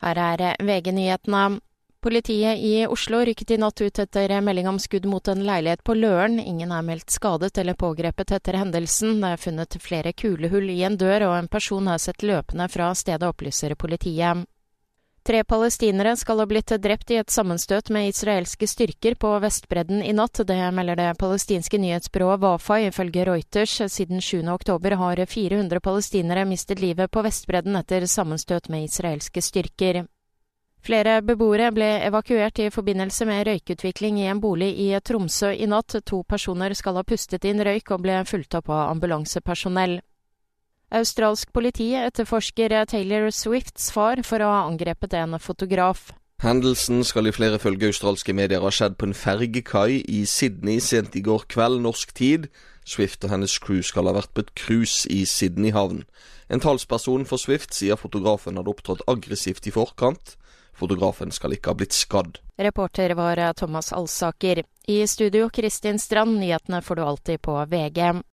Her er VG-nyhetene. Politiet i Oslo rykket i natt ut etter melding om skudd mot en leilighet på Løren. Ingen er meldt skadet eller pågrepet etter hendelsen. Det er funnet flere kulehull i en dør, og en person er sett løpende fra stedet, opplyser politiet. Tre palestinere skal ha blitt drept i et sammenstøt med israelske styrker på Vestbredden i natt. Det melder det palestinske nyhetsbyrået Wafa ifølge Reuters. Siden 7. oktober har 400 palestinere mistet livet på Vestbredden etter sammenstøt med israelske styrker. Flere beboere ble evakuert i forbindelse med røykutvikling i en bolig i Tromsø i natt. To personer skal ha pustet inn røyk og ble fulgt opp av ambulansepersonell. Australsk politi etterforsker Taylor Swifts far for å ha angrepet en fotograf. Hendelsen skal i flere følge australske medier ha skjedd på en fergekai i Sydney sent i går kveld norsk tid. Swift og hennes crew skal ha vært på et cruise i Sydney havn. En talsperson for Swift sier fotografen hadde opptrådt aggressivt i forkant. Fotografen skal ikke ha blitt skadd. Reporter var Thomas Alsaker. I studio Kristin Strand, nyhetene får du alltid på VG.